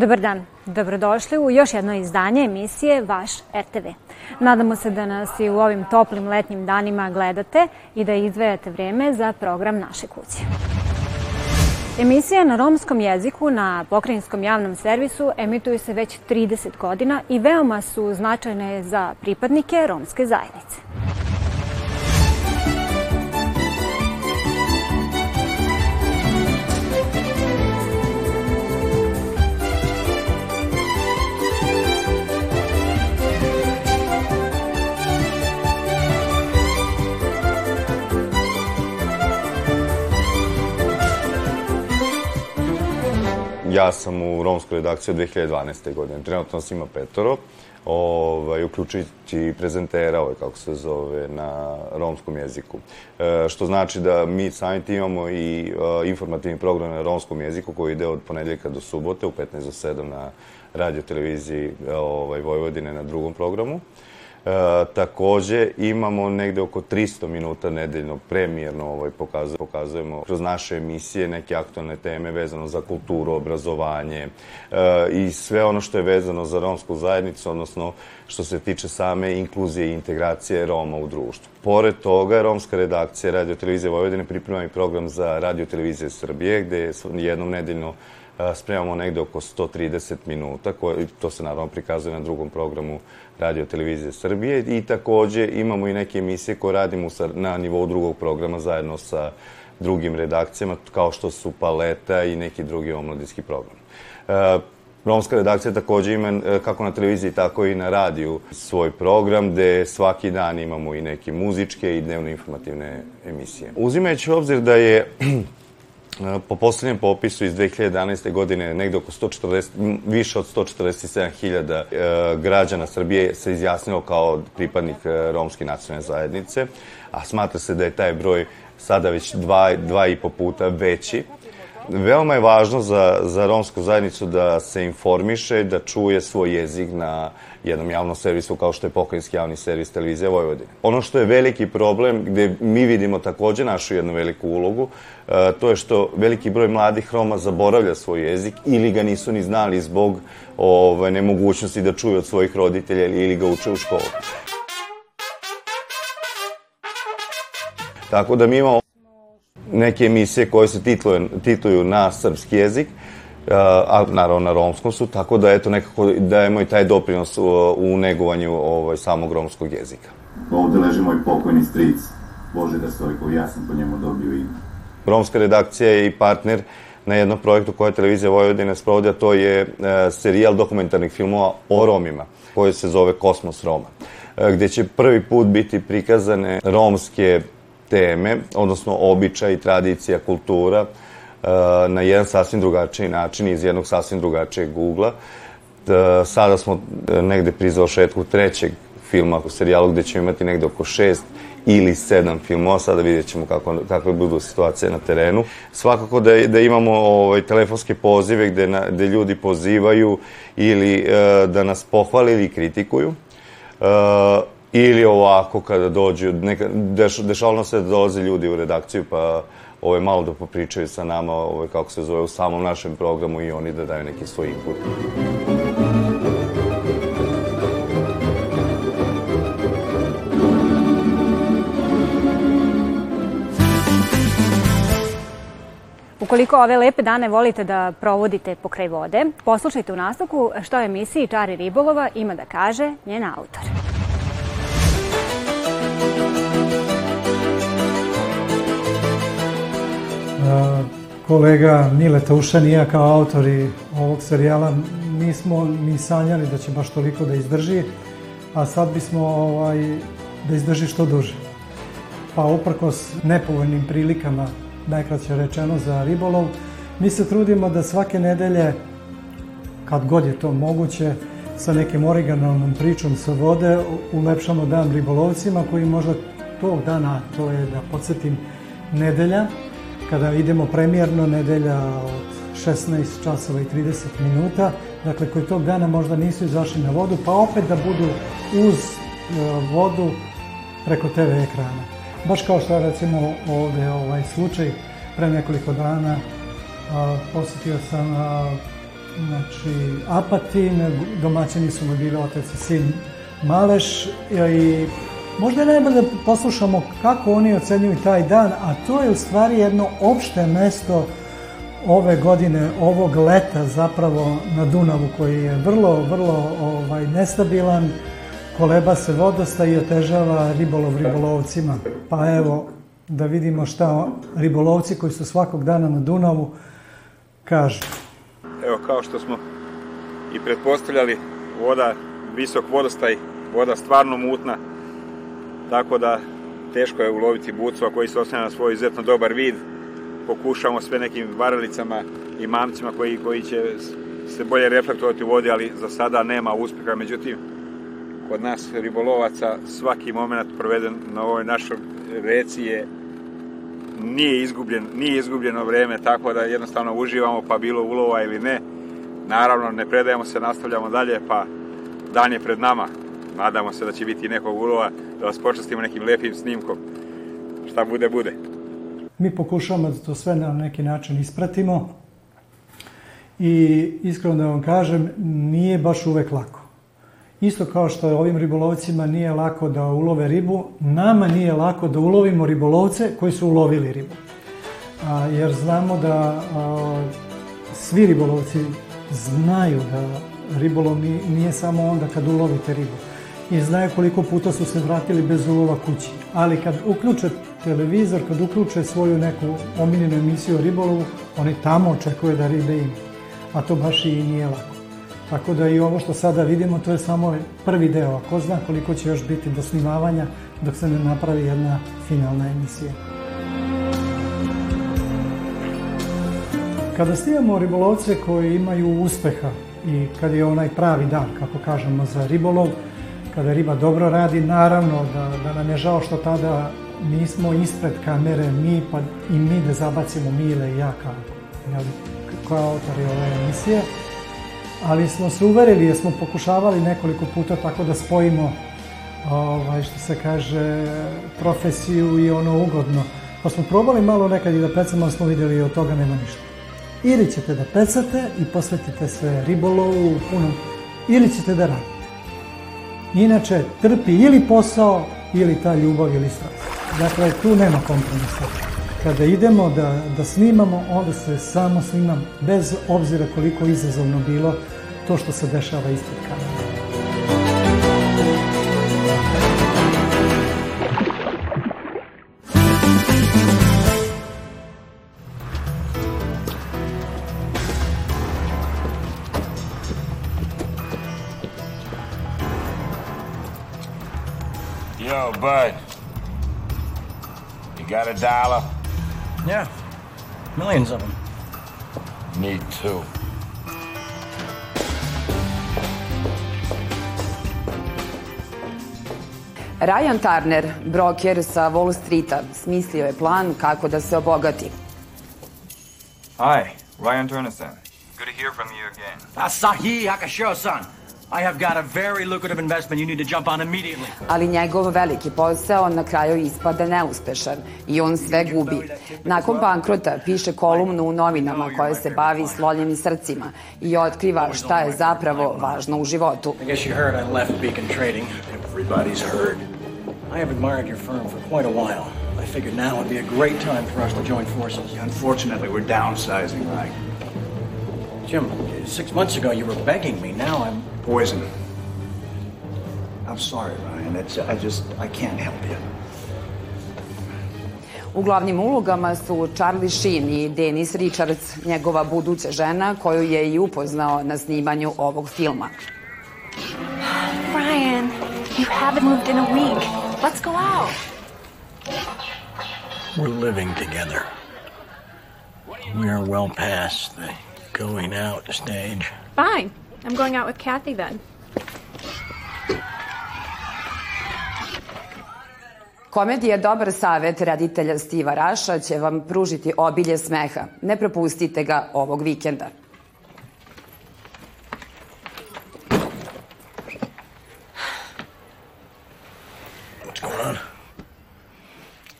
Dobar dan, dobrodošli u još jedno izdanje emisije Vaš RTV. Nadamo se da nas i u ovim toplim letnjim danima gledate i da izdvajate vreme za program naše kuće. Emisija na romskom jeziku na pokrajinskom javnom servisu emituju se već 30 godina i veoma su značajne za pripadnike romske zajednice. Ja sam u romskoj redakciji od 2012. godine. Trenutno nas ima petoro, ovaj, uključujući prezentera, ovaj, kako se zove, na romskom jeziku. E, što znači da mi sami imamo i e, informativni program na romskom jeziku koji ide od ponedeljka do subote u 15 do 7 na radio televiziji ovaj, Vojvodine na drugom programu. E, takođe imamo negde oko 300 minuta nedeljno premijerno ovaj, pokazujemo, pokazujemo kroz naše emisije neke aktualne teme vezano za kulturu, obrazovanje e, i sve ono što je vezano za romsku zajednicu, odnosno što se tiče same inkluzije i integracije Roma u društvu. Pored toga, romska redakcija Radio Televizije Vojvodine priprema i program za Radio Televizije Srbije, gde jednom nedeljno spremamo negde oko 130 minuta, koje, to se naravno prikazuje na drugom programu Radio Televizije Srbije i takođe imamo i neke emisije koje radimo na nivou drugog programa zajedno sa drugim redakcijama, kao što su Paleta i neki drugi omladinski program. E, Romska redakcija takođe ima, e, kako na televiziji, tako i na radiju, svoj program gde svaki dan imamo i neke muzičke i dnevno informativne emisije. Uzimajući obzir da je Po poslednjem popisu iz 2011. godine negde oko 140, više od 147.000 e, građana Srbije se izjasnilo kao pripadnik e, romske nacionalne zajednice, a smatra se da je taj broj sada već dva, dva i po puta veći. Veoma je važno za, za romsku zajednicu da se informiše, da čuje svoj jezik na jednom javnom servisu kao što je pokrajinski javni servis televizije Vojvodine. Ono što je veliki problem, gde mi vidimo takođe našu jednu veliku ulogu, e, to je što veliki broj mladih Roma zaboravlja svoj jezik ili ga nisu ni znali zbog ovaj, nemogućnosti da čuju od svojih roditelja ili ga uče u školu. Tako da mi imamo neke emisije koje se titluju, titluju na srpski jezik, a naravno na romskom su, tako da eto nekako dajemo i taj doprinos u, u negovanju ovaj, samog romskog jezika. Ovde leži moj pokojni stric, Božidar Stojkov, ja sam po njemu dobio ime. Romska redakcija je i partner na jednom projektu koje televizija Vojvodine sprovodi, a to je e, serijal dokumentarnih filmova o Romima, koji se zove Kosmos Roma, e, gde će prvi put biti prikazane romske teme, odnosno običaj, tradicija, kultura, uh, na jedan sasvim drugačiji način, iz jednog sasvim drugačijeg ugla. Sada smo uh, negde pri zaošetku trećeg filma u serijalu gde ćemo imati negde oko šest ili sedam filmova, sada vidjet ćemo kako, kakve budu situacije na terenu. Svakako da, da imamo ovaj, telefonske pozive gde, na, gde ljudi pozivaju ili e, da nas pohvali ili kritikuju. E, Ili ovako kada dođu, neka, deš, dešavalo se da dolaze ljudi u redakciju pa ovaj, malo da popričaju sa nama, ovaj, kako se zove, u samom našem programu i oni da daju neki svoj input. Ukoliko ove lepe dane volite da provodite pokraj vode, poslušajte u nastavku što o emisiji Čari ribolova ima da kaže njen autor. Kolega Mile Taušan i ja kao autori ovog serijala nismo ni sanjali da će baš toliko da izdrži, a sad bismo ovaj, da izdrži što duže. Pa uprkos nepovoljnim prilikama, najkraće rečeno za ribolov, mi se trudimo da svake nedelje, kad god je to moguće, sa nekim originalnom pričom sa vode ulepšamo dan ribolovcima koji možda tog dana, to je da podsjetim, nedelja, kada idemo premijerno, nedelja od 16 časova i 30 minuta, dakle koji tog dana možda nisu izašli na vodu, pa opet da budu uz e, vodu preko TV ekrana. Baš kao što je recimo ovde ovaj slučaj, pre nekoliko dana a, posetio sam a, znači Apatin, domaćini su mi bili otac i sin Maleš i možda je najbolje da poslušamo kako oni ocenjuju taj dan, a to je u stvari jedno opšte mesto ove godine, ovog leta zapravo na Dunavu koji je vrlo, vrlo ovaj, nestabilan, koleba se vodosta i otežava ribolov ribolovcima. Pa evo, da vidimo šta ribolovci koji su svakog dana na Dunavu kažu. Evo, kao što smo i pretpostavljali, voda, visok vodostaj, voda stvarno mutna, tako da teško je uloviti bucova koji se osnija na svoj izuzetno dobar vid. Pokušamo sve nekim varelicama i mamcima koji, koji će se bolje reflektovati u vodi, ali za sada nema uspeha. Međutim, kod nas ribolovaca svaki moment proveden na ovoj našoj reci je nije izgubljen, nije izgubljeno vreme, tako da jednostavno uživamo pa bilo ulova ili ne. Naravno, ne predajemo se, nastavljamo dalje, pa dan je pred nama. Nadamo se da će biti nekog ulova, da vas počastimo nekim lepim snimkom. Šta bude, bude. Mi pokušavamo da to sve na neki način ispratimo i iskreno da vam kažem, nije baš uvek lako. Isto kao što ovim ribolovcima nije lako da ulove ribu, nama nije lako da ulovimo ribolovce koji su ulovili ribu. A, jer znamo da a, svi ribolovci znaju da ribolov nije samo onda kad ulovite ribu. I znaju koliko puta su se vratili bez ulova kući. Ali kad uključe televizor, kad uključe svoju neku omiljenu emisiju o ribolovu, oni tamo očekuju da ribe ima. A to baš i nije lako. Tako da i ovo što sada vidimo, to je samo prvi deo. A ko zna koliko će još biti do snimavanja dok se ne napravi jedna finalna emisija. Kada snimamo ribolovce koji imaju uspeha i kad je onaj pravi dan, kako kažemo, za ribolov, kada riba dobro radi, naravno da, da nam je žao što tada nismo ispred kamere, mi pa i mi da zabacimo Mile i ja kao, jel, kao autori ove emisije ali smo se uverili jer smo pokušavali nekoliko puta tako da spojimo ovaj, što se kaže profesiju i ono ugodno. Pa smo probali malo nekad i da pecamo, ali smo videli i od toga nema ništa. Ili ćete da pecate i posvetite se ribolovu puno, ili ćete da radite. Inače, trpi ili posao, ili ta ljubav ili strast. Dakle, tu nema kompromisa. Kada idemo da, da snimamo, onda se samo snimam, bez obzira koliko izazovno bilo to što se dešava ispred kamere. Yo, bud. You got a dollar? Yeah, millions of them. Me too. Ryan Turner, broker sa Wall Streeta, smislio je plan kako da se obogati. Hi, Ryan Turner-san. Good to hear from you again. Asahi Hakashiro-san. I have got a very lucrative investment you need to jump on immediately. Ali njegov veliki posao na kraju ispada neuspešan i on sve gubi. Nakon bankrota piše kolumnu u novinama koja se bavi slonjenim srcima i otkriva šta je zapravo važno u životu. I guess you heard I left Beacon Trading. Everybody's heard. I have admired your firm for quite a while. I figured now would be a great time for us to join forces. Unfortunately, we're downsizing, right? Jim, six months ago you were begging me. Now I'm poison. I'm sorry, Ryan. It's, I just, I can't help you. U glavnim ulogama su Charlie Sheen i Dennis Richards, njegova buduća žena koju je i upoznao na snimanju ovog filma. Ryan, you haven't moved in a week. Let's go out. We're living together. We are well past the going out stage. Fine. I'm going out with Kathy then. Komedija Dobar savet reditelja Stiva Raša će vam pružiti obilje smeha. Ne propustite ga ovog vikenda. What's going on?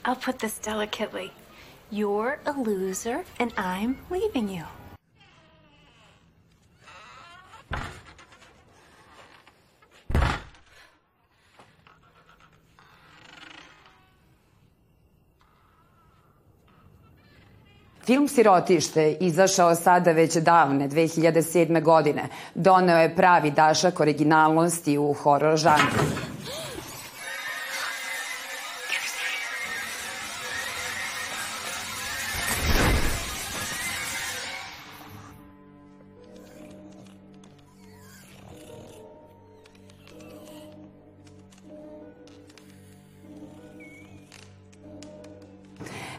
I'll put this delicately. You're a loser, and I'm leaving you. Film Sirotište, izašao sada već davne 2007. godine, doneo je pravi dašak originalnosti u horor žanru.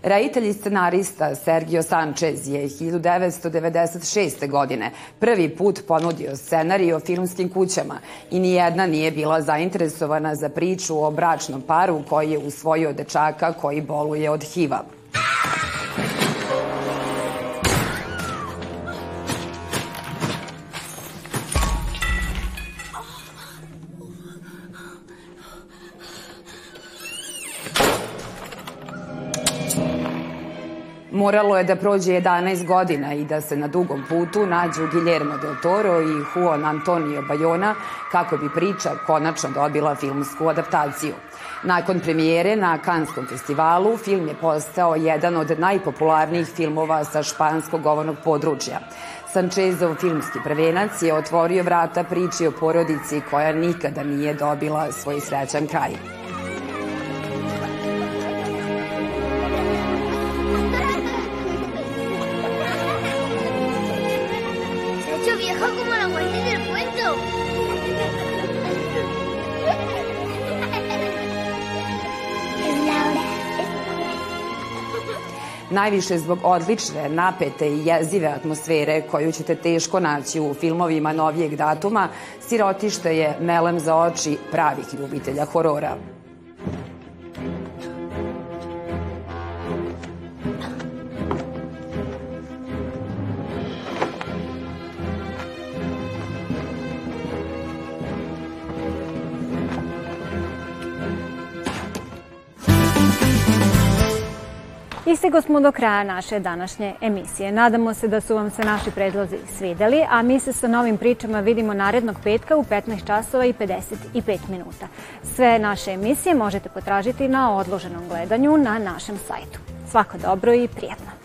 Reditelj i scenarista Sergio Sanchez je 1996. godine prvi put ponudio scenarij o filmskim kućama i nijedna nije bila zainteresovana za priču o bračnom paru koji je usvojio dečaka koji boluje od HIV-a. Moralo je da prođe 11 godina i da se na dugom putu nađu Guillermo del Toro i Juan Antonio Bayona kako bi priča konačno dobila filmsku adaptaciju. Nakon premijere na Kanskom festivalu, film je postao jedan od najpopularnijih filmova sa španskog govornog područja. Sančezov filmski prvenac je otvorio vrata priči o porodici koja nikada nije dobila svoj srećan kraj. Viejo como la muerte del cuento. Najviše zbog odlične, napete i jezive atmosfere koju ćete teško naći u filmovima novijeg datuma, Sirotište je melem za oči pravih ljubitelja horora. Istigo smo do kraja naše današnje emisije. Nadamo se da su vam se naši predlozi svideli, a mi se sa novim pričama vidimo narednog petka u 15 časova i 55 minuta. Sve naše emisije možete potražiti na odloženom gledanju na našem sajtu. Svako dobro i prijatno!